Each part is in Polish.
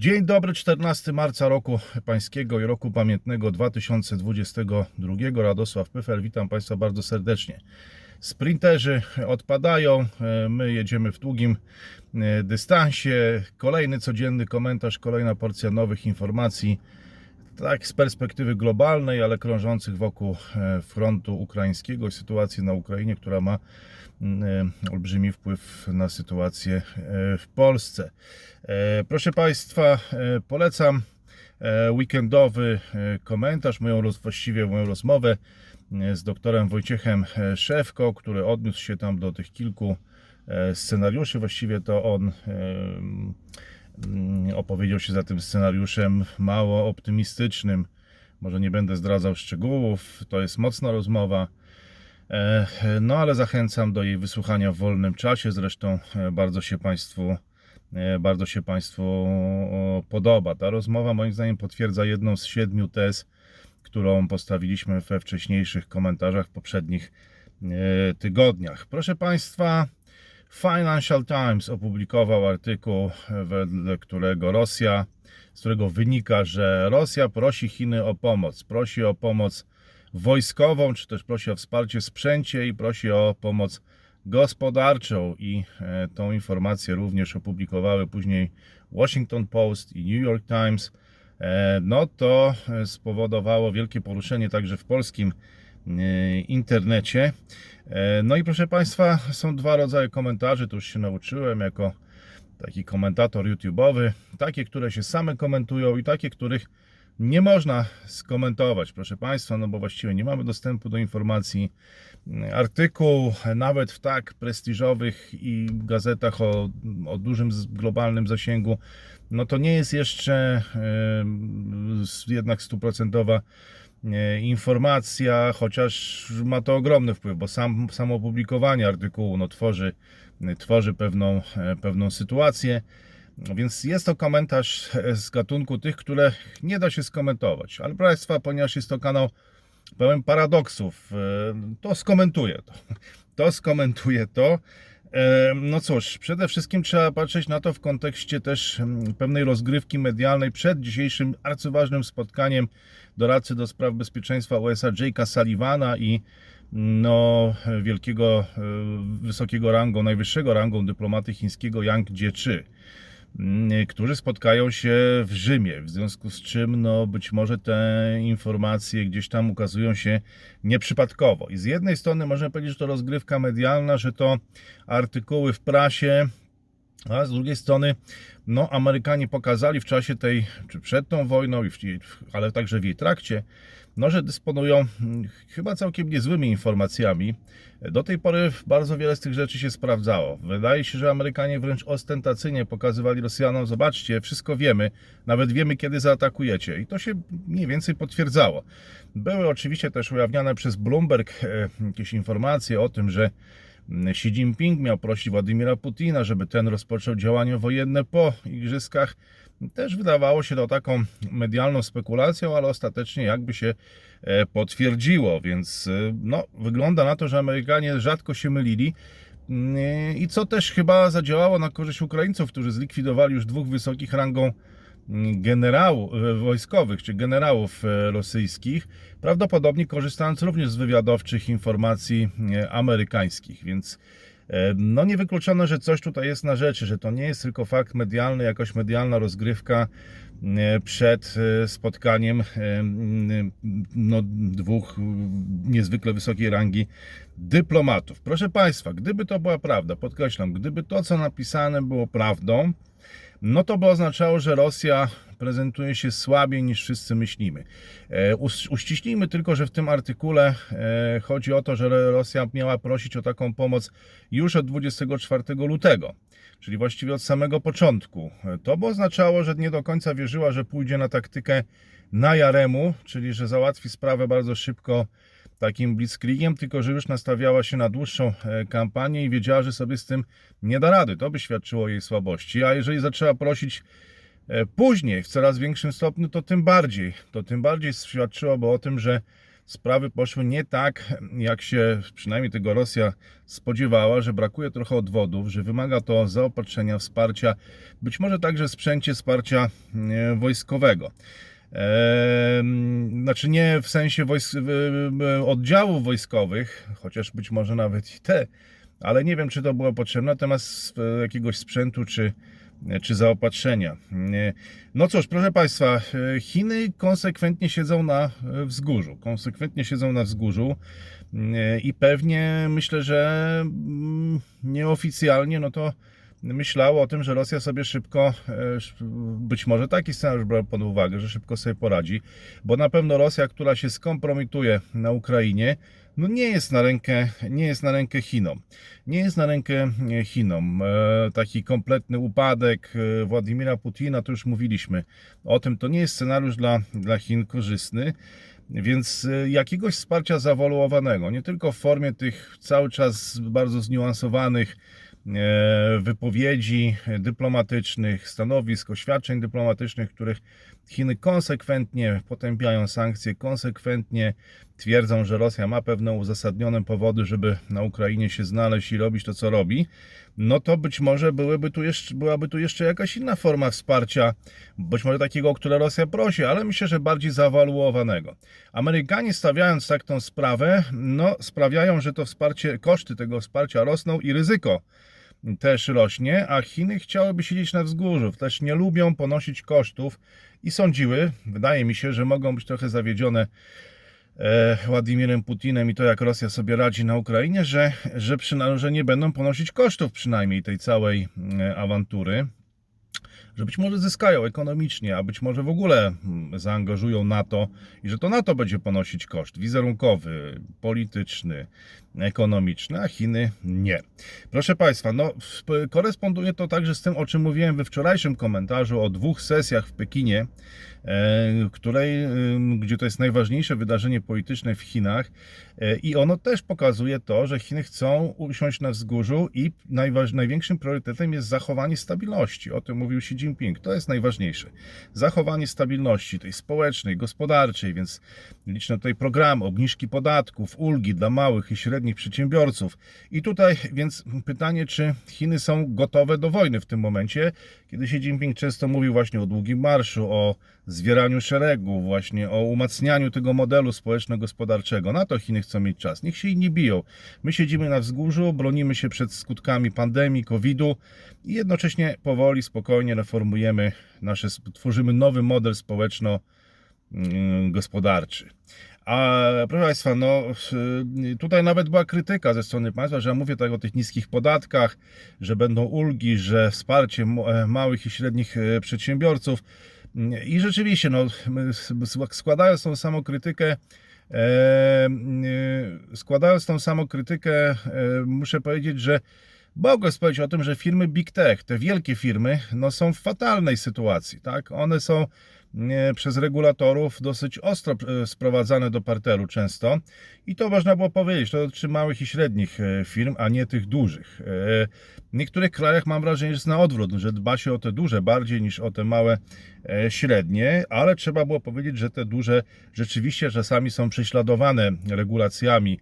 Dzień dobry, 14 marca roku pańskiego i roku pamiętnego 2022. Radosław Pyfel, witam Państwa bardzo serdecznie. Sprinterzy odpadają, e, my jedziemy w długim e, dystansie. Kolejny codzienny komentarz, kolejna porcja nowych informacji, tak z perspektywy globalnej, ale krążących wokół e, frontu ukraińskiego i sytuacji na Ukrainie, która ma olbrzymi wpływ na sytuację e, w Polsce. E, Proszę Państwa, e, polecam e, weekendowy e, komentarz, moją, właściwie moją rozmowę e, z doktorem Wojciechem e, Szewko, który odniósł się tam do tych kilku e, scenariuszy. Właściwie to on e, mm, opowiedział się za tym scenariuszem mało optymistycznym. Może nie będę zdradzał szczegółów, to jest mocna rozmowa. No ale zachęcam do jej wysłuchania w wolnym czasie. Zresztą e, bardzo się Państwu e, bardzo się Państwu podoba. Ta rozmowa moim zdaniem potwierdza jedną z siedmiu tez, którą postawiliśmy we wcześniejszych komentarzach w poprzednich e, tygodniach. Proszę Państwa, Financial Times opublikował artykuł, wedle którego Rosja, z którego wynika, że Rosja prosi Chiny o pomoc. Prosi o pomoc wojskową, czy też prosi o wsparcie w sprzęcie i prosi o pomoc gospodarczą. I e, tą informację również opublikowały później Washington Post i New York Times. E, No to e, spowodowało wielkie poruszenie także w polskim internecie. No i proszę Państwa, są dwa rodzaje komentarzy, to już się nauczyłem jako taki komentator YouTube'owy. Takie, które się same komentują i takie, których nie można skomentować, proszę Państwa, no bo właściwie nie mamy dostępu do informacji. Artykuł nawet w tak prestiżowych i gazetach o, o dużym globalnym zasięgu, no to nie jest jeszcze s- jednak stuprocentowa e, informacja, chociaż ma to ogromny wpływ, bo sam, samo opublikowanie artykułu no, tworzy, tworzy pewną, e, pewną sytuację. Więc jest to komentarz z gatunku tych, które nie da się skomentować. Ale proszę Państwa, ponieważ jest to kanał pełen paradoksów, e, to skomentuję to. To skomentuję to. E, No cóż, przede wszystkim trzeba patrzeć na to w kontekście też mm, pewnej rozgrywki medialnej przed dzisiejszym arcyważnym spotkaniem doradcy do spraw bezpieczeństwa USA Jake'a Sullivana i no, wielkiego, e, wysokiego rangą, najwyższego rangą dyplomaty chińskiego Yang Jiechi którzy spotkają się w Rzymie, w związku z czym no, być może te informacje gdzieś tam ukazują się nieprzypadkowo. I z jednej strony można powiedzieć, że to rozgrywka medialna, że to artykuły w prasie, a z drugiej strony no, Amerykanie pokazali w czasie tej, czy przed tą wojną, ale także w jej trakcie, no, że dysponują mm, chyba całkiem niezłymi informacjami. Do tej pory bardzo wiele z tych rzeczy się sprawdzało. Wydaje się, że Amerykanie wręcz ostentacyjnie pokazywali Rosjanom, zobaczcie, wszystko wiemy, nawet wiemy, kiedy zaatakujecie. I to się mniej więcej potwierdzało. Były oczywiście też ujawniane przez Bloomberg e, jakieś informacje o tym, że Xi Jinping miał prosić Władimira Putina, żeby ten rozpoczął działania wojenne po igrzyskach. Też wydawało się to taką medialną spekulacją, ale ostatecznie jakby się e, potwierdziło, więc e, no, wygląda na to, że Amerykanie rzadko się mylili. Mm, I co też chyba zadziałało na korzyść Ukraińców, którzy zlikwidowali już dwóch wysokich rangą generałów e, wojskowych czy generałów e, rosyjskich, prawdopodobnie korzystając również z wywiadowczych informacji e, amerykańskich, więc no niewykluczone, że coś tutaj jest na rzeczy, że to nie jest tylko fakt medialny, jakoś medialna rozgrywka przed spotkaniem no, dwóch niezwykle wysokiej rangi dyplomatów. Proszę Państwa, gdyby to była prawda, podkreślam, gdyby to, co napisane było prawdą, no to by oznaczało, że Rosja prezentuje się słabiej niż wszyscy myślimy. E, Uściślijmy tylko, że w tym artykule e, chodzi o to, że Rosja miała prosić o taką pomoc już od 24 lutego, czyli właściwie od samego początku. E, To by oznaczało, że nie do końca wierzyła, że pójdzie na taktykę na Jaremu, czyli że załatwi sprawę bardzo szybko takim blitzkriegiem, tylko że już nastawiała się na dłuższą e, kampanię i wiedziała, że sobie z tym nie da rady. To by świadczyło o jej słabości. A jeżeli zaczęła prosić e, później, w coraz większym stopniu, to tym bardziej. To tym bardziej świadczyłoby o tym, że sprawy poszły nie tak, jak się przynajmniej tego Rosja spodziewała, że brakuje trochę odwodów, że wymaga to zaopatrzenia, wsparcia, być może także sprzęcie wsparcia e, wojskowego. Znaczy nie w sensie wojsk, oddziałów wojskowych, chociaż być może nawet i te, ale nie wiem, czy to było potrzebne, natomiast e, jakiegoś sprzętu czy, czy zaopatrzenia. E, No cóż, proszę Państwa, e, Chiny konsekwentnie siedzą na wzgórzu. Konsekwentnie siedzą na wzgórzu i pewnie myślę, że mm, nieoficjalnie, no to myślało o tym, że Rosja sobie szybko, e, być może taki scenariusz brał pod uwagę, że szybko sobie poradzi, bo na pewno Rosja, która się skompromituje na Ukrainie, no nie jest na rękę, nie jest na rękę Chinom. Nie jest na rękę e, Chinom. E, Taki kompletny upadek Władimira Putina, to już mówiliśmy o tym, to nie jest scenariusz dla, dla Chin korzystny. Więc jakiegoś wsparcia zawoluowanego, nie tylko w formie tych cały czas bardzo zniuansowanych wypowiedzi dyplomatycznych, stanowisk, oświadczeń dyplomatycznych, których Chiny konsekwentnie potępiają sankcje, konsekwentnie twierdzą, że Rosja ma pewne uzasadnione powody, żeby na Ukrainie się znaleźć i robić to, co robi, no to być może byłyby tu jeszcze, byłaby tu jeszcze jakaś inna forma wsparcia, być może takiego, o które Rosja prosi, ale myślę, że bardziej zawaluowanego. Amerykanie stawiając tak tą sprawę, no sprawiają, że to wsparcie, koszty tego wsparcia rosną i ryzyko też rośnie, a Chiny chciałyby siedzieć na wzgórzu, też nie lubią ponosić kosztów i sądziły, wydaje mi się, że mogą być trochę zawiedzione Władimirem Putinem i to, jak Rosja sobie radzi na Ukrainie, że, że, przyna- że nie będą ponosić kosztów przynajmniej tej całej e, awantury że być może zyskają ekonomicznie, a być może w ogóle mm, zaangażują NATO i że to NATO będzie ponosić koszt wizerunkowy, polityczny, ekonomiczny, a Chiny nie. Proszę Państwa, no, koresponduje to także z tym, o czym mówiłem we wczorajszym komentarzu o dwóch sesjach w Pekinie, e, której, gdzie to jest najważniejsze wydarzenie polityczne w Chinach e, i ono też pokazuje to, że Chiny chcą usiąść na wzgórzu i najważ, największym priorytetem jest zachowanie stabilności. O tym mówił Xi Jinping. To jest najważniejsze. Zachowanie stabilności tej społecznej, gospodarczej, więc liczne tutaj programy, obniżki podatków, ulgi dla małych i średnich przedsiębiorców. I tutaj więc pytanie, czy Chiny są gotowe do wojny w tym momencie, kiedy Xi Jinping często mówił właśnie o długim marszu, o zwieraniu szeregu, właśnie o umacnianiu tego modelu społeczno-gospodarczego. Na to Chiny chcą mieć czas. Niech się inni biją. My siedzimy na wzgórzu, bronimy się przed skutkami pandemii, COVID-u i jednocześnie powoli, spokojnie reformujemy nasze, tworzymy nowy model społeczno-gospodarczy. A proszę Państwa, no y, tutaj nawet była krytyka ze strony państwa, że ja mówię tak o tych niskich podatkach, że będą ulgi, że wsparcie e, małych i średnich e, przedsiębiorców. I rzeczywiście, no, składając tą samą krytykę, e, e, składając tą samą krytykę, muszę powiedzieć, że mogę powiedzieć o tym, że firmy Big Tech, te wielkie firmy, no, są w fatalnej sytuacji. Tak? One są przez regulatorów dosyć ostro e, sprowadzane do parteru często i to można było powiedzieć, to dotyczy małych i średnich e, firm, a nie tych dużych. E, W niektórych krajach mam wrażenie, że jest na odwrót, że dba się o te duże bardziej niż o te małe, średnie, ale trzeba było powiedzieć, że te duże rzeczywiście czasami są prześladowane regulacjami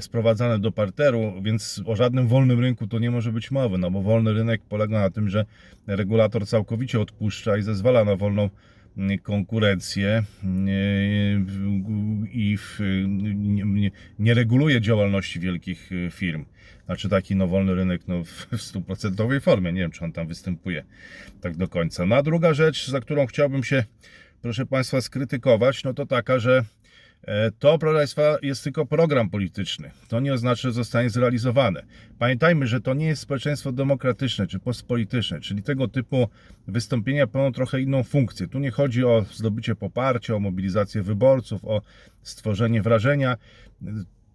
sprowadzane do parteru, więc o żadnym wolnym rynku to nie może być mowy, no bo wolny rynek polega na tym, że regulator całkowicie odpuszcza i zezwala na wolną konkurencję i nie, nie, reguluje działalności wielkich y, firm. Znaczy taki no, wolny rynek no, w stuprocentowej formie. Nie wiem, czy on tam występuje tak do końca. No a druga rzecz, za którą chciałbym się, proszę Państwa, skrytykować, no to taka, że E, To, proszę Państwa, jest tylko program polityczny. To nie oznacza, że zostanie zrealizowane. Pamiętajmy, że to nie jest społeczeństwo demokratyczne czy postpolityczne, czyli tego typu wystąpienia pełnią trochę inną funkcję. Tu nie chodzi o zdobycie poparcia, o mobilizację wyborców, o stworzenie wrażenia.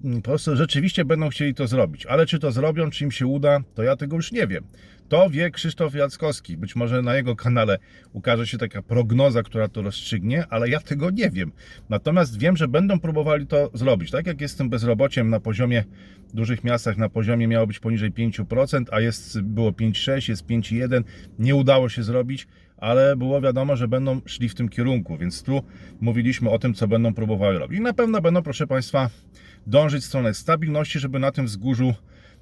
Po prostu rzeczywiście będą chcieli to zrobić, ale czy to zrobią, czy im się uda, to ja tego już nie wiem. To wie Krzysztof Jackowski. Być może na jego kanale ukaże się taka prognoza, która to rozstrzygnie, ale ja tego nie wiem. Natomiast wiem, że będą próbowali to zrobić. Tak jak jest z tym bezrobociem na poziomie w dużych miastach, na poziomie miało być poniżej 5%, a jest, było 5,6, jest 5,1, nie udało się zrobić, ale było wiadomo, że będą szli w tym kierunku, więc tu mówiliśmy o tym, co będą próbowały robić. I na pewno będą, proszę Państwa, dążyć w stronę stabilności, żeby na tym wzgórzu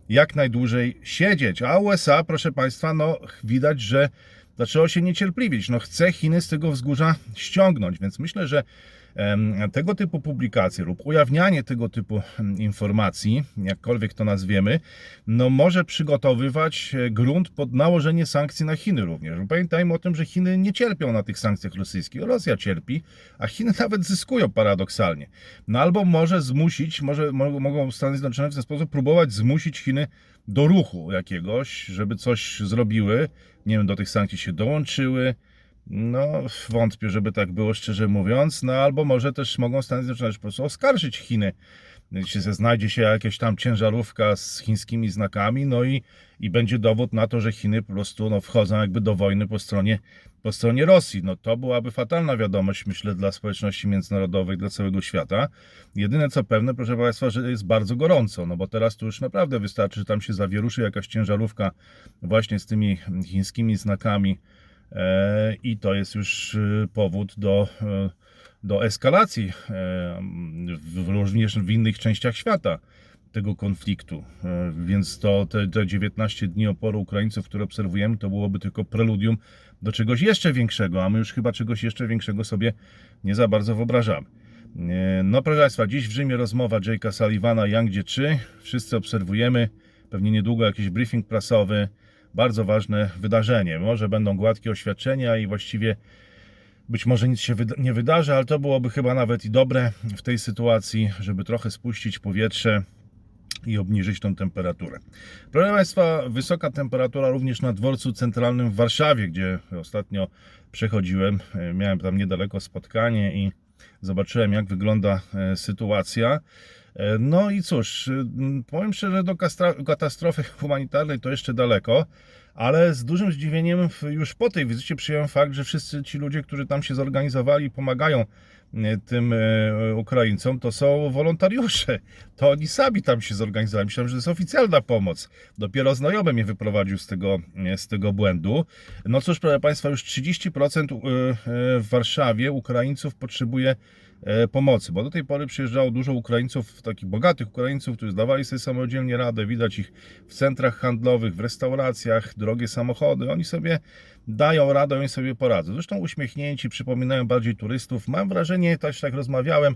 jak najdłużej siedzieć. A USA, proszę Państwa, no widać, że zaczęło się niecierpliwić. No chce Chiny z tego wzgórza ściągnąć, więc myślę, że tego typu publikacje lub ujawnianie tego typu informacji, jakkolwiek to nazwiemy, no może przygotowywać e, grunt pod nałożenie sankcji na Chiny również. Pamiętajmy o tym, że Chiny nie cierpią na tych sankcjach rosyjskich. Rosja cierpi, a Chiny nawet zyskują paradoksalnie. No albo może zmusić, może mo- mogą Stany Zjednoczone w ten sposób próbować zmusić Chiny do ruchu jakiegoś, żeby coś zrobiły, nie wiem, do tych sankcji się dołączyły. No, wątpię, żeby tak było, szczerze mówiąc. No, albo może też mogą Stany Zjednoczone po prostu oskarżyć Chiny. Jeśli znajdzie się jakaś tam ciężarówka z chińskimi znakami, no i, i będzie dowód na to, że Chiny po prostu no, wchodzą jakby do wojny po stronie, po stronie Rosji. No to byłaby fatalna wiadomość, myślę, dla społeczności międzynarodowej, dla całego świata. Jedyne co pewne, proszę Państwa, że jest bardzo gorąco, no bo teraz to już naprawdę wystarczy, że tam się zawieruszy jakaś ciężarówka właśnie z tymi chińskimi znakami, i to jest już e, powód do, e, do eskalacji e, w, również w innych częściach świata tego konfliktu. E, Więc to te, te 19 dni oporu Ukraińców, które obserwujemy, to byłoby tylko preludium do czegoś jeszcze większego, a my już chyba czegoś jeszcze większego sobie nie za bardzo wyobrażamy. E, No proszę Państwa, dziś w Rzymie rozmowa Jake'a Sullivana, Yang Jiechi. Wszyscy obserwujemy, pewnie niedługo jakiś briefing prasowy. Bardzo ważne wydarzenie. Może będą gładkie oświadczenia i właściwie być może nic się nie wydarzy, ale to byłoby chyba nawet i dobre w tej sytuacji, żeby trochę spuścić powietrze i obniżyć tą temperaturę. Proszę Państwa, wysoka temperatura również na dworcu centralnym w Warszawie, gdzie ostatnio przechodziłem. Miałem tam niedaleko spotkanie i zobaczyłem, jak wygląda e, sytuacja. No i cóż, powiem szczerze, do katastrofy humanitarnej to jeszcze daleko, ale z dużym zdziwieniem już po tej wizycie przyjąłem fakt, że wszyscy ci ludzie, którzy tam się zorganizowali i pomagają tym e, Ukraińcom, to są wolontariusze. To oni sami tam się zorganizowali. Myślałem, że to jest oficjalna pomoc. Dopiero znajomy mnie wyprowadził z tego, z tego błędu. No cóż, proszę Państwa, już 30% e, w Warszawie Ukraińców potrzebuje pomocy, bo do tej pory przyjeżdżało dużo Ukraińców, takich bogatych Ukraińców, którzy zdawali sobie samodzielnie radę, widać ich w centrach handlowych, w restauracjach, drogie samochody, oni sobie dają radę, oni sobie poradzą. Zresztą uśmiechnięci, przypominają bardziej turystów. Mam wrażenie, też tak rozmawiałem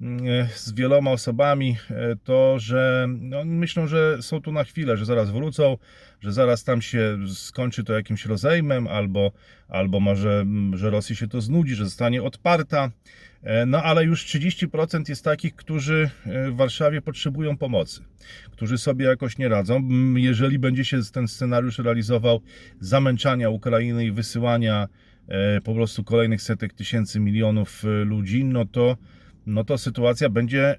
mm, e, z wieloma osobami, e, to, że no, myślą, że są tu na chwilę, że zaraz wrócą, że zaraz tam się skończy to jakimś rozejmem, albo, albo może, mm, że Rosji się to znudzi, że zostanie odparta. E, No ale już 30% jest takich, którzy e, w Warszawie potrzebują pomocy, którzy sobie jakoś nie radzą. Jeżeli będzie się ten scenariusz realizował zamęczania Ukrainy i wysyłania e, po prostu kolejnych setek tysięcy, milionów ludzi, no to, no to sytuacja będzie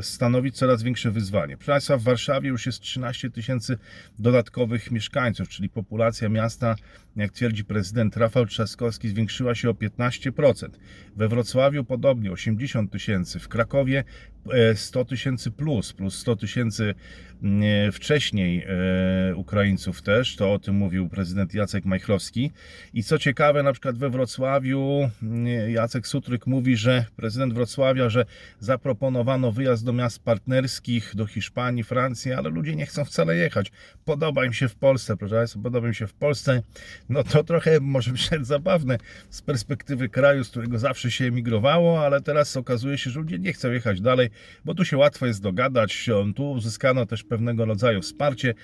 stanowić coraz większe wyzwanie. Proszę Państwa, w Warszawie już jest 13 tysięcy dodatkowych mieszkańców, czyli populacja miasta, jak twierdzi prezydent Rafał Trzaskowski, zwiększyła się o 15%. We Wrocławiu podobnie 80 tysięcy, w Krakowie e, 100 tysięcy plus, plus 100 tysięcy mm, wcześniej e, Ukraińców też, to o tym mówił prezydent Jacek Majchrowski. I co ciekawe, na przykład we Wrocławiu mm, Jacek Sutryk mówi, że prezydent Wrocławia, że zaproponowano wyjazd do miast partnerskich, do Hiszpanii, Francji, ale ludzie nie chcą wcale jechać. Podoba im się w Polsce, proszę Państwa, podoba im się w Polsce. No to trochę może być zabawne z perspektywy kraju, z którego zawsze się emigrowało, ale teraz okazuje się, że ludzie nie chcą jechać dalej, bo tu się łatwo jest dogadać. Tu uzyskano też pewnego rodzaju wsparcie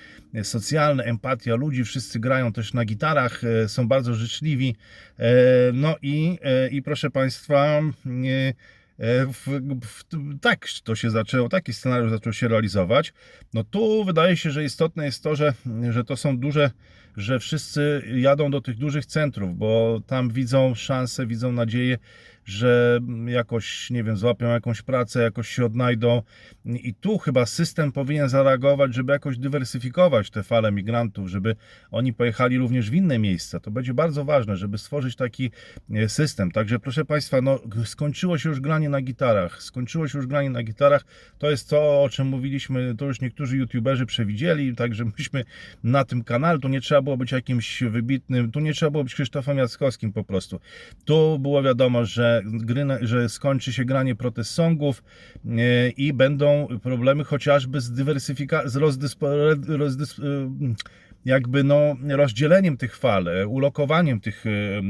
socjalne, empatia ludzi, wszyscy grają też na gitarach, e, są bardzo życzliwi. E, No i, e, i proszę Państwa, e, e, w, w, tak to się zaczęło, taki scenariusz zaczął się realizować. No tu wydaje się, że istotne jest to, że, że to są duże, że wszyscy jadą do tych dużych centrów, bo tam widzą szansę, widzą nadzieję, że jakoś, nie wiem, złapią jakąś pracę, jakoś się odnajdą. I tu chyba system powinien zareagować, żeby jakoś dywersyfikować te fale migrantów, żeby oni pojechali również w inne miejsca. To będzie bardzo ważne, żeby stworzyć taki e, system. Także proszę Państwa, no, skończyło się już granie na gitarach. Skończyło się już granie na gitarach. To jest to, o czym mówiliśmy, to już niektórzy youtuberzy przewidzieli, także myśmy na tym kanale, tu nie trzeba było być jakimś wybitnym, tu nie trzeba było być Krzysztofem Jackowskim po prostu. Tu było wiadomo, że, gry, na- że skończy się granie protest songów e, i będą problemy chociażby z dywersyfikacją, z rozdyspo, rozdys, e, jakby no, rozdzieleniem tych fal, e, ulokowaniem tych, e,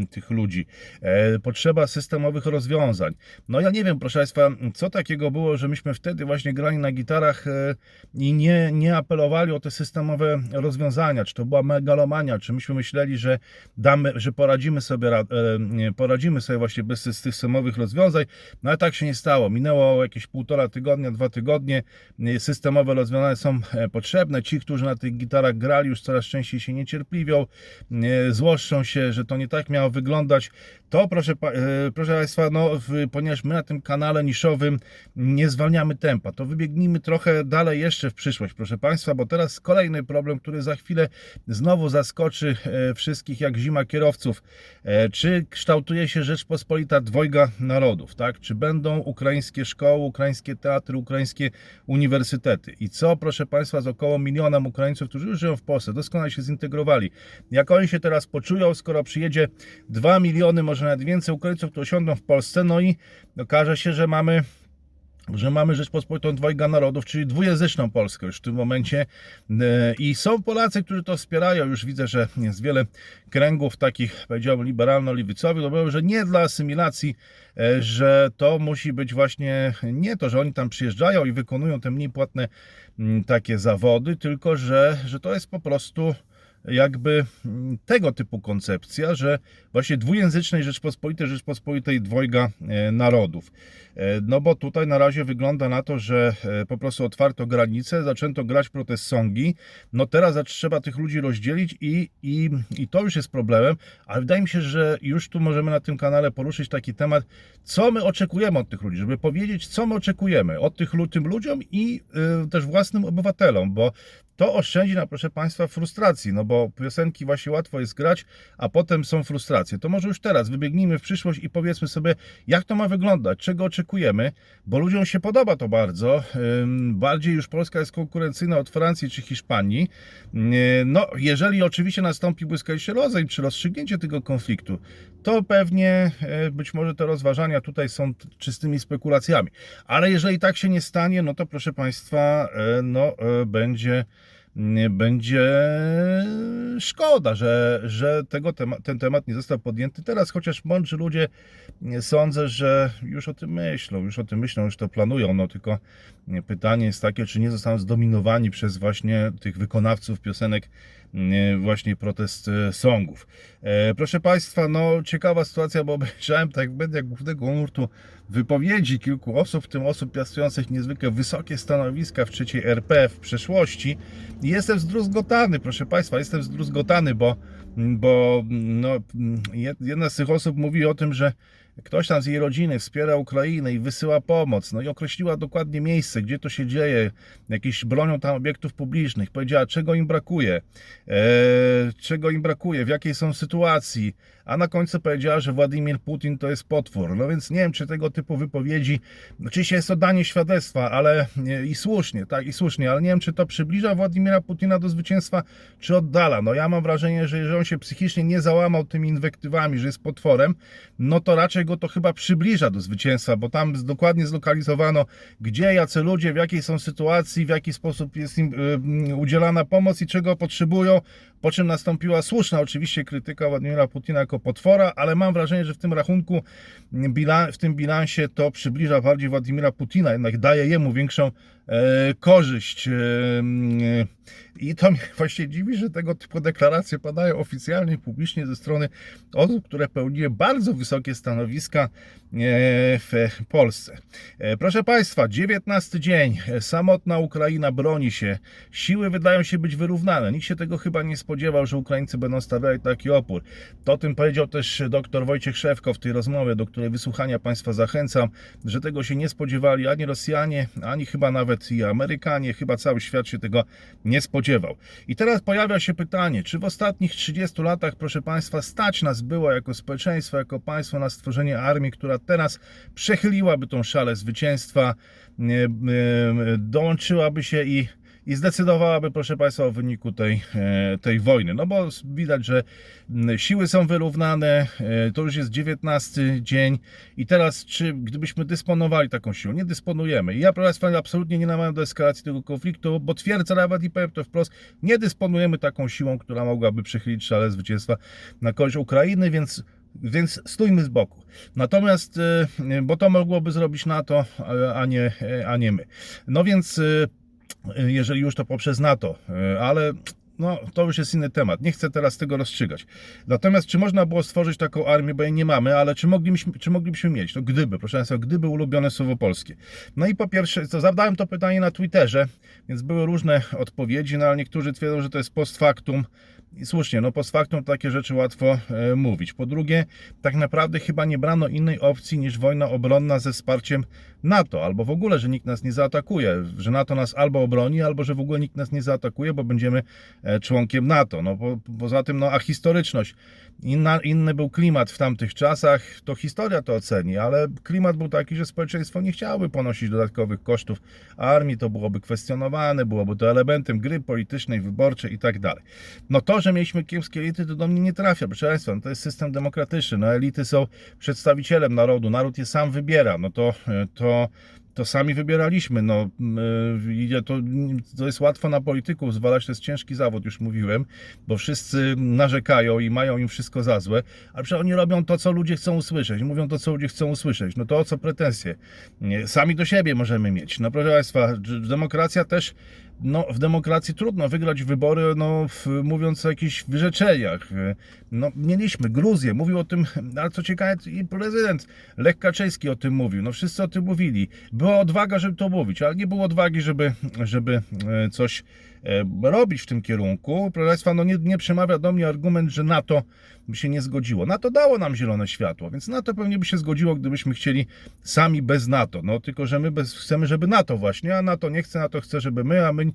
tych ludzi. E, Potrzeba systemowych rozwiązań. No ja nie wiem, proszę Państwa, co takiego było, że myśmy wtedy właśnie grali na gitarach i nie, nie apelowali o te systemowe rozwiązania. Czy to była megalomania, czy myśmy myśleli, że damy, że poradzimy sobie, poradzimy sobie właśnie bez sy- systemowych rozwiązań. No ale tak się nie stało. Minęło jakieś półtora tygodnia, dwa tygodnie. Systemowe rozwiązania są potrzebne. Ci, którzy na tych gitarach grali, już coraz częściej się niecierpliwią, e, złoszczą się, że to nie tak miało wyglądać. To proszę, e, proszę Państwa, no, ponieważ my na tym kanale niszowym nie zwalniamy tempa, to wybiegnijmy trochę dalej jeszcze w przyszłość, proszę Państwa, bo teraz kolejny problem, który za chwilę znowu zaskoczy e, wszystkich jak zima kierowców. E, Czy kształtuje się Rzeczpospolita dwojga narodów, tak? Czy będą ukraińskie szkoły, ukraińskie teatry, ukraińskie uniwersytety? I co, proszę Państwa, z około milionem Ukraińców, którzy już żyją w Polsce, doskonale się zintegrowali. Jak oni się teraz poczują, skoro przyjedzie 2 miliony, może nawet więcej Ukraińców, którzy osiądą w Polsce, no i okaże się, że mamy że mamy Rzeczpospolitą dwojga narodów, czyli dwujęzyczną Polskę już w tym momencie. E, I są Polacy, którzy to wspierają. Już widzę, że jest wiele kręgów takich, powiedziałbym, liberalno-lewicowych, mówią, że nie dla asymilacji, e, że to musi być właśnie nie to, że oni tam przyjeżdżają i wykonują te mniej płatne takie zawody, tylko że, że to jest po prostu jakby mm, tego typu koncepcja, że właśnie dwujęzycznej Rzeczpospolitej, Rzeczpospolitej dwojga e, narodów. E, No bo tutaj na razie wygląda na to, że e, po prostu otwarto granice, zaczęto grać protest songi. No teraz trzeba tych ludzi rozdzielić i, i, i to już jest problemem, ale wydaje mi się, że już tu możemy na tym kanale poruszyć taki temat, co my oczekujemy od tych ludzi, żeby powiedzieć, co my oczekujemy od tych tym ludziom i y, też własnym obywatelom, bo to oszczędzi nam, proszę Państwa, frustracji, no bo piosenki właśnie łatwo jest grać, a potem są frustracje. To może już teraz wybiegnijmy w przyszłość i powiedzmy sobie, jak to ma wyglądać, czego oczekujemy, bo ludziom się podoba to bardzo. Bardziej już Polska jest konkurencyjna od Francji czy Hiszpanii. No, jeżeli oczywiście nastąpi błyskawiczny rozejm czy rozstrzygnięcie tego konfliktu, to pewnie e, być może te rozważania tutaj są czystymi spekulacjami. Ale jeżeli tak się nie stanie, no to proszę Państwa, e, no e, będzie będzie szkoda, że, że tego tema, ten temat nie został podjęty teraz, chociaż mądrzy ludzie nie sądzę, że już o tym myślą, już o tym myślą, już to planują, no tylko pytanie jest takie, czy nie zostaną zdominowani przez właśnie tych wykonawców piosenek właśnie protest e, songów. E, proszę Państwa, no ciekawa sytuacja, bo obejrzałem tak jak głównego nurtu wypowiedzi kilku osób, w tym osób piastujących niezwykle wysokie stanowiska w trzeciej RP w przeszłości. Jestem zdruzgotany, proszę Państwa, jestem zdruzgotany, bo, bo no, jedna z tych osób mówi o tym, że ktoś tam z jej rodziny wspiera Ukrainę i wysyła pomoc, no i określiła dokładnie miejsce, gdzie to się dzieje, jakieś bronią tam obiektów publicznych, powiedziała, czego im brakuje, e, czego im brakuje, w jakiej są sytuacji, a na końcu powiedziała, że Władimir Putin to jest potwór. No więc nie wiem, czy tego typu wypowiedzi, oczywiście jest to danie świadectwa, ale e, i słusznie, tak, i słusznie, ale nie wiem, czy to przybliża Władimira Putina do zwycięstwa, czy oddala. No ja mam wrażenie, że jeżeli on się psychicznie nie załamał tymi inwektywami, że jest potworem, no to raczej go to chyba przybliża do zwycięstwa, bo tam dokładnie zlokalizowano, gdzie, jacy ludzie, w jakiej są sytuacji, w jaki sposób jest im y, udzielana pomoc i czego potrzebują, po czym nastąpiła słuszna oczywiście krytyka Władimira Putina jako potwora, ale mam wrażenie, że w tym rachunku, bilan- w tym bilansie to przybliża bardziej Władimira Putina, jednak daje jemu większą korzyść. E, mm, I to mnie właśnie dziwi, że tego typu deklaracje padają oficjalnie, publicznie ze strony osób, które pełniły bardzo wysokie stanowiska e, w Polsce. E, Proszę Państwa, 19 dzień, e, samotna Ukraina broni się, siły wydają się być wyrównane. Nikt się tego chyba nie spodziewał, że Ukraińcy będą stawiali taki opór. To tym powiedział też dr Wojciech Szewko w tej rozmowie, do której wysłuchania Państwa zachęcam, że tego się nie spodziewali ani Rosjanie, ani chyba nawet i Amerykanie, chyba cały świat się tego nie spodziewał. I teraz pojawia się pytanie, czy w ostatnich 30 latach, proszę Państwa, stać nas było jako społeczeństwo, jako państwo na stworzenie armii, która teraz przechyliłaby tą szalę zwycięstwa, e, e, dołączyłaby się i i zdecydowałaby, proszę Państwa, o wyniku tej, e, tej wojny. No bo widać, że siły są wyrównane, e, to już jest 19 dzień i teraz, czy gdybyśmy dysponowali taką siłą, nie dysponujemy. I ja, proszę Państwa, absolutnie nie namawiam do eskalacji tego konfliktu, bo twierdzę nawet i powiem to wprost, nie dysponujemy taką siłą, która mogłaby przychylić szale zwycięstwa na korzyść Ukrainy, więc więc stójmy z boku. Natomiast, e, bo to mogłoby zrobić NATO, a- nie, a nie my. No więc jeżeli już to poprzez NATO, e, ale no, to już jest inny temat. Nie chcę teraz tego rozstrzygać. Natomiast czy można było stworzyć taką armię, bo jej nie mamy, ale czy moglibyśmy, czy moglibyśmy mieć? No gdyby, proszę Państwa, gdyby ulubione słowo polskie. No i po pierwsze, to zadałem to pytanie na Twitterze, więc były różne odpowiedzi, no ale niektórzy twierdzą, że to jest post factum. I słusznie, no post factum takie rzeczy łatwo e, mówić. Po drugie, tak naprawdę chyba nie brano innej opcji niż wojna obronna ze wsparciem NATO, albo w ogóle, że nikt nas nie zaatakuje, że NATO nas albo obroni, albo że w ogóle nikt nas nie zaatakuje, bo będziemy e, członkiem NATO. No po, poza tym, no a historyczność, Inna, inny był klimat w tamtych czasach, to historia to oceni, ale klimat był taki, że społeczeństwo nie chciałoby ponosić dodatkowych kosztów armii, to byłoby kwestionowane, byłoby to elementem gry politycznej, wyborczej i tak dalej. No to, że mieliśmy kiepskie elity, to do mnie nie trafia, proszę Państwa, no to jest system demokratyczny, no elity są przedstawicielem narodu, naród je sam wybiera, no to, to to sami wybieraliśmy. No, y, to, to jest łatwo na polityków zwalać, to jest ciężki zawód, już mówiłem, bo wszyscy narzekają i mają im wszystko za złe, ale przecież oni robią to, co ludzie chcą usłyszeć, mówią to, co ludzie chcą usłyszeć. No to o co pretensje? Nie, Sami do siebie możemy mieć. No proszę Państwa, demokracja też no, w demokracji trudno wygrać wybory, no, w, mówiąc o jakichś wyrzeczeniach. No, mieliśmy Gruzję, mówił o tym, ale co ciekawe, i prezydent Lech Kaczyński o tym mówił. No, wszyscy o tym mówili. Była odwaga, żeby to mówić, ale nie było odwagi, żeby, żeby e, coś robić w tym kierunku. Proszę Państwa, no nie, nie przemawia do mnie argument, że NATO by się nie zgodziło. NATO dało nam zielone światło, więc NATO pewnie by się zgodziło, gdybyśmy chcieli sami bez NATO. No tylko, że my bez, chcemy, żeby NATO właśnie, a NATO nie chce, NATO chce, żeby my, a my,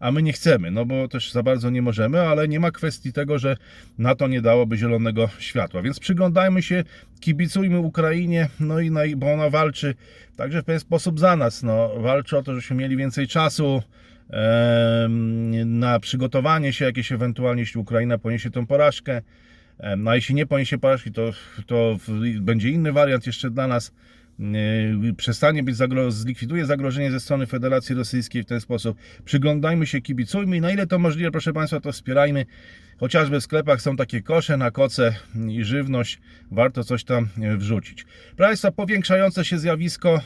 a my nie chcemy, no bo też za bardzo nie możemy, ale nie ma kwestii tego, że NATO nie dałoby zielonego światła. Więc przyglądajmy się, kibicujmy Ukrainie, no i na, bo ona walczy także w pewien sposób za nas. No, walczy o to, żebyśmy mieli więcej czasu, na przygotowanie się jakieś ewentualnie, jeśli Ukraina poniesie tę porażkę. No a jeśli nie poniesie porażki, to, to będzie inny wariant jeszcze dla nas. Przestanie być, zagro- zlikwiduje zagrożenie ze strony Federacji Rosyjskiej w ten sposób. Przyglądajmy się, kibicujmy i na ile to możliwe, proszę Państwa, to wspierajmy. Chociażby w sklepach są takie kosze na koce i żywność, warto coś tam wrzucić. Proszę Państwa, powiększające się zjawisko,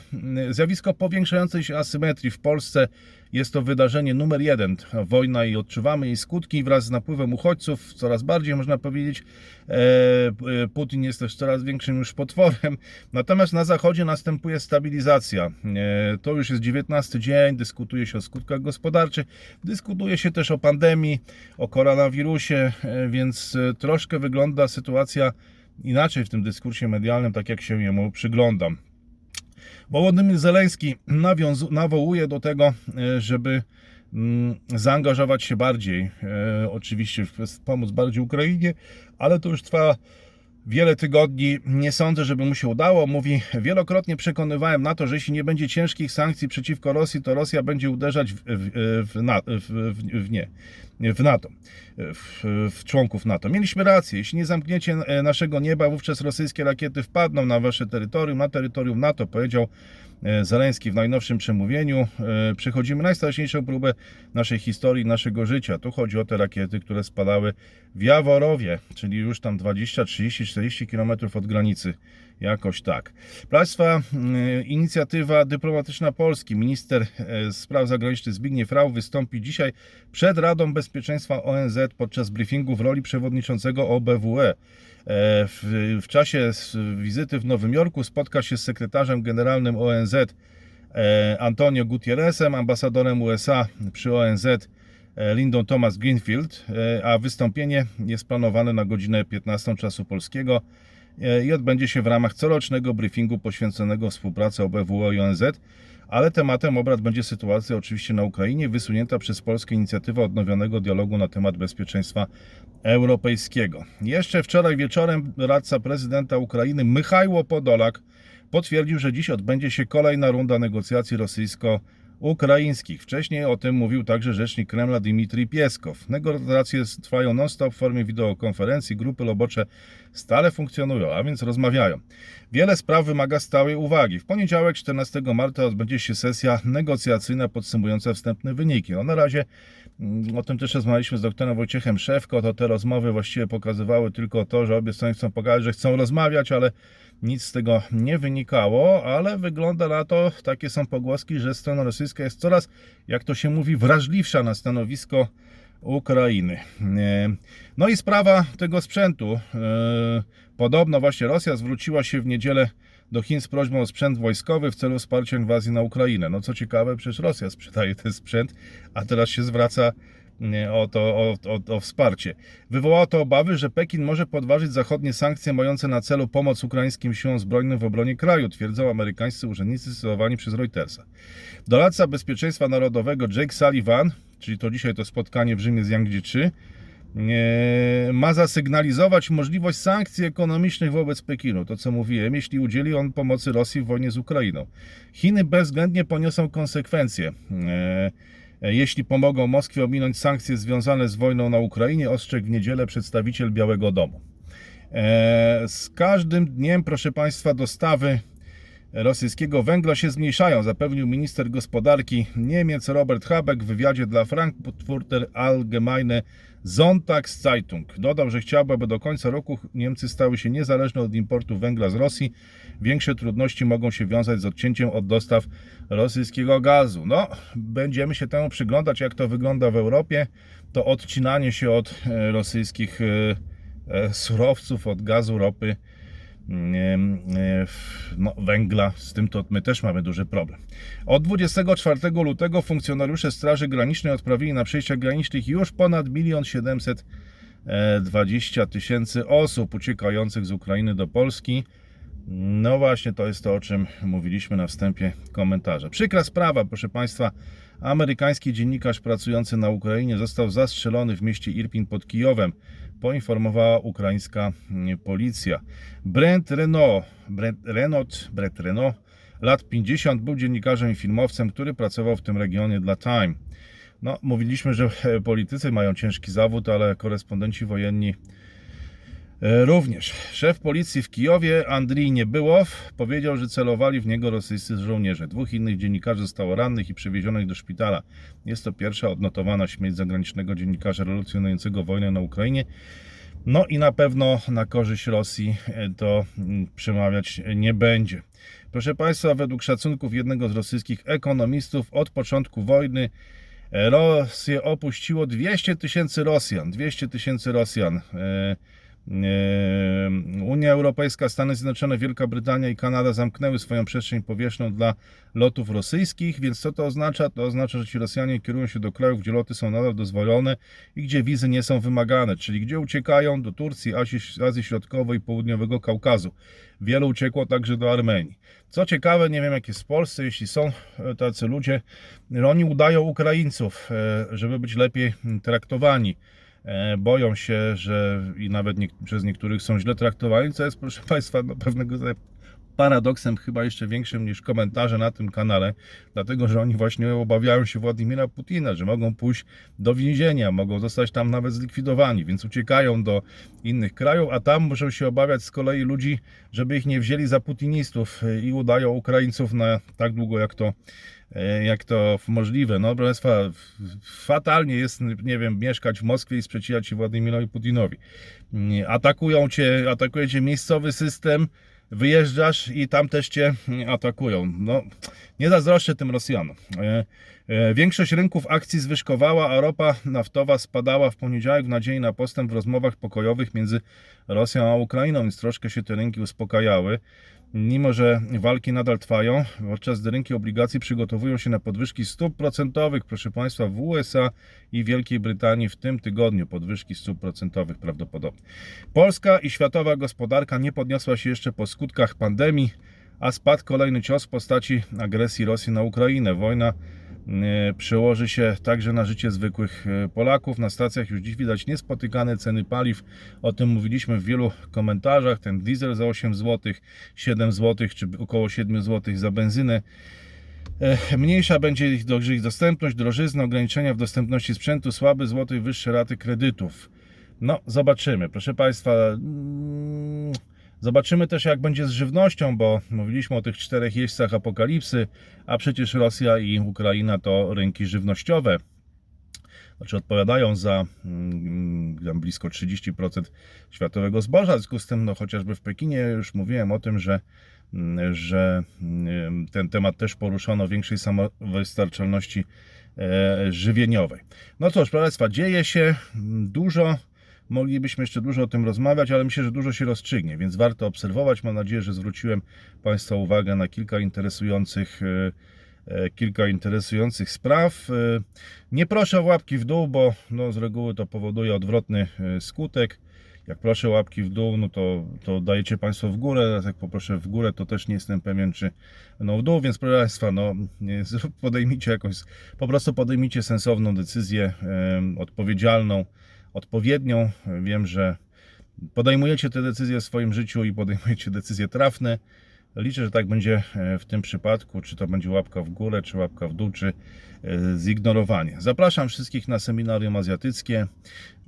zjawisko powiększającej się asymetrii w Polsce jest to wydarzenie numer jeden. Wojna i odczuwamy jej skutki wraz z napływem uchodźców. Coraz bardziej można powiedzieć, e, Putin jest też coraz większym już potworem. Natomiast na zachodzie następuje stabilizacja. E, to już jest 19 dzień, dyskutuje się o skutkach gospodarczych, dyskutuje się też o pandemii, o koronawirusie, e, więc troszkę wygląda sytuacja inaczej w tym dyskursie medialnym, tak jak się jemu przyglądam. Wołodymyr Zeleński nawołuje do tego, e, żeby mm, zaangażować się bardziej, e, oczywiście pomóc bardziej Ukrainie, ale to już trwa wiele tygodni. Nie sądzę, żeby mu się udało. Mówi, wielokrotnie przekonywałem na to, że jeśli nie będzie ciężkich sankcji przeciwko Rosji, to Rosja będzie uderzać w, w, w, w, nie, w NATO, w, w członków NATO. Mieliśmy rację. Jeśli nie zamkniecie naszego nieba, wówczas rosyjskie rakiety wpadną na wasze terytorium, na terytorium NATO, powiedział Zeleński w najnowszym przemówieniu. Przechodzimy najstraszniejszą próbę naszej historii, naszego życia. Tu chodzi o te rakiety, które spadały w Jaworowie, czyli już tam 20, 30, 40 km od granicy. Jakoś tak. Państwa, y, inicjatywa dyplomatyczna Polski. Minister e, spraw zagranicznych Zbigniew Rau wystąpi dzisiaj przed Radą Bezpieczeństwa ONZ podczas briefingu w roli przewodniczącego OBWE. E, W, w czasie wizyty w Nowym Jorku spotka się z sekretarzem generalnym ONZ e, Antonio Gutierrezem, ambasadorem USA przy ONZ Lindą Thomas Greenfield, a wystąpienie jest planowane na godzinę 15 czasu polskiego i odbędzie się w ramach corocznego briefingu poświęconego współpracy OBWE i ONZ, ale tematem obrad będzie sytuacja oczywiście na Ukrainie, wysunięta przez Polskę inicjatywa odnowionego dialogu na temat bezpieczeństwa europejskiego. Jeszcze wczoraj wieczorem radca prezydenta Ukrainy Michajło Podolak potwierdził, że dziś odbędzie się kolejna runda negocjacji rosyjsko-ukraińskich. Wcześniej o tym mówił także rzecznik Kremla Dmitrij Pieskow. Negocjacje trwają non-stop w formie wideokonferencji, grupy robocze stale funkcjonują, a więc rozmawiają. Wiele spraw wymaga stałej uwagi. W poniedziałek 14 marca odbędzie się sesja negocjacyjna podsumująca wstępne wyniki. No na razie mm, o tym też rozmawialiśmy z doktorem Wojciechem Szewko, to te rozmowy właściwie pokazywały tylko to, że obie strony chcą pokazać, że chcą rozmawiać, ale nic z tego nie wynikało, ale wygląda na to, takie są pogłoski, że strona rosyjska jest coraz, jak to się mówi, wrażliwsza na stanowisko Ukrainy. E, No i sprawa tego sprzętu. E, Podobno właśnie Rosja zwróciła się w niedzielę do Chin z prośbą o sprzęt wojskowy w celu wsparcia inwazji na Ukrainę. No co ciekawe, przecież Rosja sprzedaje ten sprzęt, a teraz się zwraca o, to, o, o, o wsparcie. Wywołało to obawy, że Pekin może podważyć zachodnie sankcje mające na celu pomoc ukraińskim siłom zbrojnym w obronie kraju, twierdzą amerykańscy urzędnicy cytowani przez Reutersa. Doradca Bezpieczeństwa Narodowego Jake Sullivan, czyli to dzisiaj to spotkanie w Rzymie z Yang 3, nie, ma zasygnalizować możliwość sankcji ekonomicznych wobec Pekinu. To co mówiłem, jeśli udzieli on pomocy Rosji w wojnie z Ukrainą. Chiny bezwzględnie poniosą konsekwencje. E, jeśli pomogą Moskwie ominąć sankcje związane z wojną na Ukrainie, ostrzegł w niedzielę przedstawiciel Białego Domu. E, Z każdym dniem, proszę Państwa, dostawy rosyjskiego węgla się zmniejszają, zapewnił minister gospodarki Niemiec Robert Habeck w wywiadzie dla Frankfurter Allgemeine Sonntagszeitung. Dodał, że chciałby, aby do końca roku Niemcy stały się niezależne od importu węgla z Rosji. Większe trudności mogą się wiązać z odcięciem od dostaw rosyjskiego gazu. No, będziemy się temu przyglądać, jak to wygląda w Europie. To odcinanie się od e, rosyjskich e, e, surowców, od gazu, ropy no, węgla, z tym to my też mamy duży problem. Od 24 lutego funkcjonariusze Straży Granicznej odprawili na przejściach granicznych już ponad 1 720 tysięcy osób uciekających z Ukrainy do Polski. No właśnie, to jest to, o czym mówiliśmy na wstępie komentarza. Przykra sprawa, proszę Państwa. Amerykański dziennikarz pracujący na Ukrainie został zastrzelony w mieście Irpin pod Kijowem, poinformowała ukraińska mm, policja. Brent Renault, Brent Renault, Brent Renault, lat 50, był dziennikarzem i filmowcem, który pracował w tym regionie dla Time. No, mówiliśmy, że politycy mają ciężki zawód, ale korespondenci wojenni Również szef policji w Kijowie, Andrii Niebyłow, powiedział, że celowali w niego rosyjscy żołnierze. Dwóch innych dziennikarzy zostało rannych i przewiezionych do szpitala. Jest to pierwsza odnotowana śmierć zagranicznego dziennikarza relacjonującego wojnę na Ukrainie. No i na pewno na korzyść Rosji e, to mm, przemawiać nie będzie. Proszę Państwa, według szacunków jednego z rosyjskich ekonomistów od początku wojny e, Rosję opuściło 200 tysięcy Rosjan. 200 tysięcy Rosjan. E, e, Unia Europejska, Stany Zjednoczone, Wielka Brytania i Kanada zamknęły swoją przestrzeń powietrzną dla lotów rosyjskich, więc co to oznacza? To oznacza, że ci Rosjanie kierują się do krajów, gdzie loty są nadal dozwolone i gdzie wizy nie są wymagane, czyli gdzie uciekają do Turcji, Azji, Azji Środkowej i Południowego Kaukazu. Wielu uciekło także do Armenii. Co ciekawe, nie wiem jak jest w Polsce, jeśli są e, tacy ludzie, oni udają Ukraińców, e, żeby być lepiej traktowani. E, Boją się, że i nawet nie, przez niektórych są źle traktowani, co jest, proszę Państwa, no, pewnego rodzaju paradoksem chyba jeszcze większym niż komentarze na tym kanale, dlatego że oni właśnie obawiają się Władimira Putina, że mogą pójść do więzienia, mogą zostać tam nawet zlikwidowani, więc uciekają do innych krajów, a tam muszą się obawiać z kolei ludzi, żeby ich nie wzięli za putinistów i udają Ukraińców na tak długo jak to jak to możliwe. No, proszę Państwa, fatalnie jest, nie wiem, mieszkać w Moskwie i sprzeciwiać się Władimirowi Putinowi. Atakują cię, atakuje cię miejscowy system, wyjeżdżasz i tam też cię atakują. No, nie zazdroszczę tym Rosjanom. E, Większość rynków akcji zwyżkowała, a ropa naftowa spadała w poniedziałek w nadziei na postęp w rozmowach pokojowych między Rosją a Ukrainą, więc troszkę się te rynki uspokajały. Mimo, że walki nadal trwają, podczas gdy rynki obligacji przygotowują się na podwyżki stóp procentowych, proszę Państwa, w USA i Wielkiej Brytanii w tym tygodniu podwyżki stóp procentowych prawdopodobnie. Polska i światowa gospodarka nie podniosła się jeszcze po skutkach pandemii, a spadł kolejny cios w postaci agresji Rosji na Ukrainę. Wojna przełoży się także na życie zwykłych e, Polaków. Na stacjach już dziś widać niespotykane ceny paliw. O tym mówiliśmy w wielu komentarzach. Ten diesel za 8 zł, 7 zł czy około 7 zł za benzynę. E, Mniejsza będzie ich do- ich dostępność, drożyzna, ograniczenia w dostępności sprzętu, słaby złoty, wyższe raty kredytów. No, zobaczymy. Proszę Państwa, mm, zobaczymy też jak będzie z żywnością, bo mówiliśmy o tych czterech jeźdźcach apokalipsy, a przecież Rosja i Ukraina to rynki żywnościowe. Znaczy odpowiadają za mm, blisko 30% światowego zboża. W związku z tym, no, chociażby w Pekinie już mówiłem o tym, że, mm, że mm, ten temat też poruszono większej samowystarczalności e, żywieniowej. No cóż, proszę Państwa, dzieje się mm, dużo. Moglibyśmy jeszcze dużo o tym rozmawiać, ale myślę, że dużo się rozstrzygnie, więc warto obserwować. Mam nadzieję, że zwróciłem Państwa uwagę na kilka interesujących, e, e, kilka interesujących spraw. E, Nie proszę o łapki w dół, bo no, z reguły to powoduje odwrotny skutek. Jak proszę łapki w dół, no to, to dajecie Państwo w górę. Jak poproszę w górę, to też nie jestem pewien, czy no w dół, więc proszę Państwa, no podejmijcie jakąś, po prostu podejmijcie sensowną decyzję, odpowiedzialną, odpowiednią. Wiem, że podejmujecie te decyzje w swoim życiu i podejmujecie decyzje trafne. Liczę, że tak będzie e, w tym przypadku, czy to będzie łapka w górę, czy łapka w dół, czy e, zignorowanie. Zapraszam wszystkich na seminarium azjatyckie.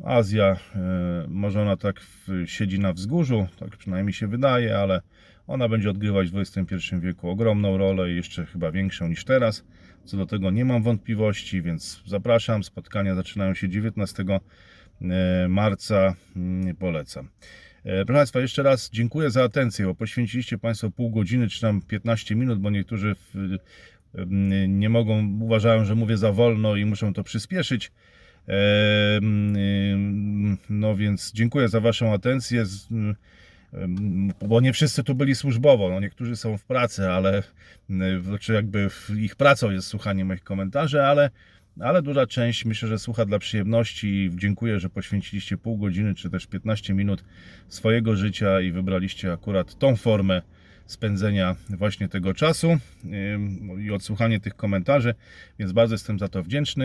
Azja, e, może ona tak siedzi na wzgórzu, tak przynajmniej się wydaje, ale ona będzie odgrywać w XXI wieku ogromną rolę jeszcze chyba większą niż teraz. Co do tego nie mam wątpliwości, więc zapraszam. Spotkania zaczynają się 19 e, marca. Mm, Polecam. E, Proszę Państwa, jeszcze raz dziękuję za atencję, bo poświęciliście Państwo pół godziny czy tam 15 minut, bo niektórzy nie mogą, uważają, że mówię za wolno i muszą to przyspieszyć. E, No więc dziękuję za Waszą atencję, bo nie wszyscy tu byli służbowo, no niektórzy są w pracy, ale znaczy jakby ich pracą jest słuchanie moich komentarzy, ale ale duża część myślę, że słucha dla przyjemności dziękuję, że poświęciliście pół godziny czy też 15 minut swojego życia i wybraliście akurat tą formę spędzenia właśnie tego czasu i odsłuchanie tych komentarzy, więc bardzo jestem za to wdzięczny.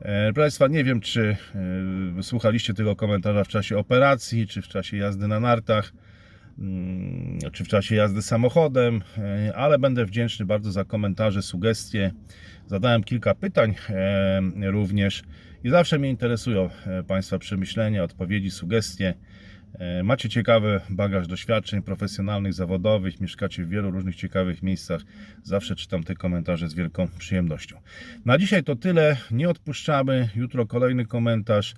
E, Proszę Państwa, nie wiem, czy y, słuchaliście tego komentarza w czasie operacji, czy w czasie jazdy na nartach, czy w czasie jazdy samochodem, e, ale będę wdzięczny bardzo za komentarze, sugestie. Zadałem kilka pytań e, również i zawsze mnie interesują e, Państwa przemyślenia, odpowiedzi, sugestie. Macie ciekawy bagaż doświadczeń profesjonalnych, zawodowych, mieszkacie w wielu różnych ciekawych miejscach. Zawsze czytam te komentarze z wielką przyjemnością. Na dzisiaj to tyle. Nie odpuszczamy. Jutro kolejny komentarz.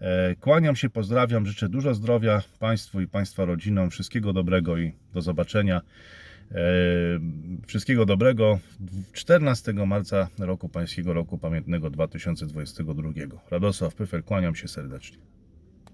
E, Kłaniam się, pozdrawiam, życzę dużo zdrowia Państwu i Państwa rodzinom. Wszystkiego dobrego i do zobaczenia. E, Wszystkiego dobrego 14 marca roku Pańskiego Roku Pamiętnego 2022. Radosław Pyfer, kłaniam się serdecznie.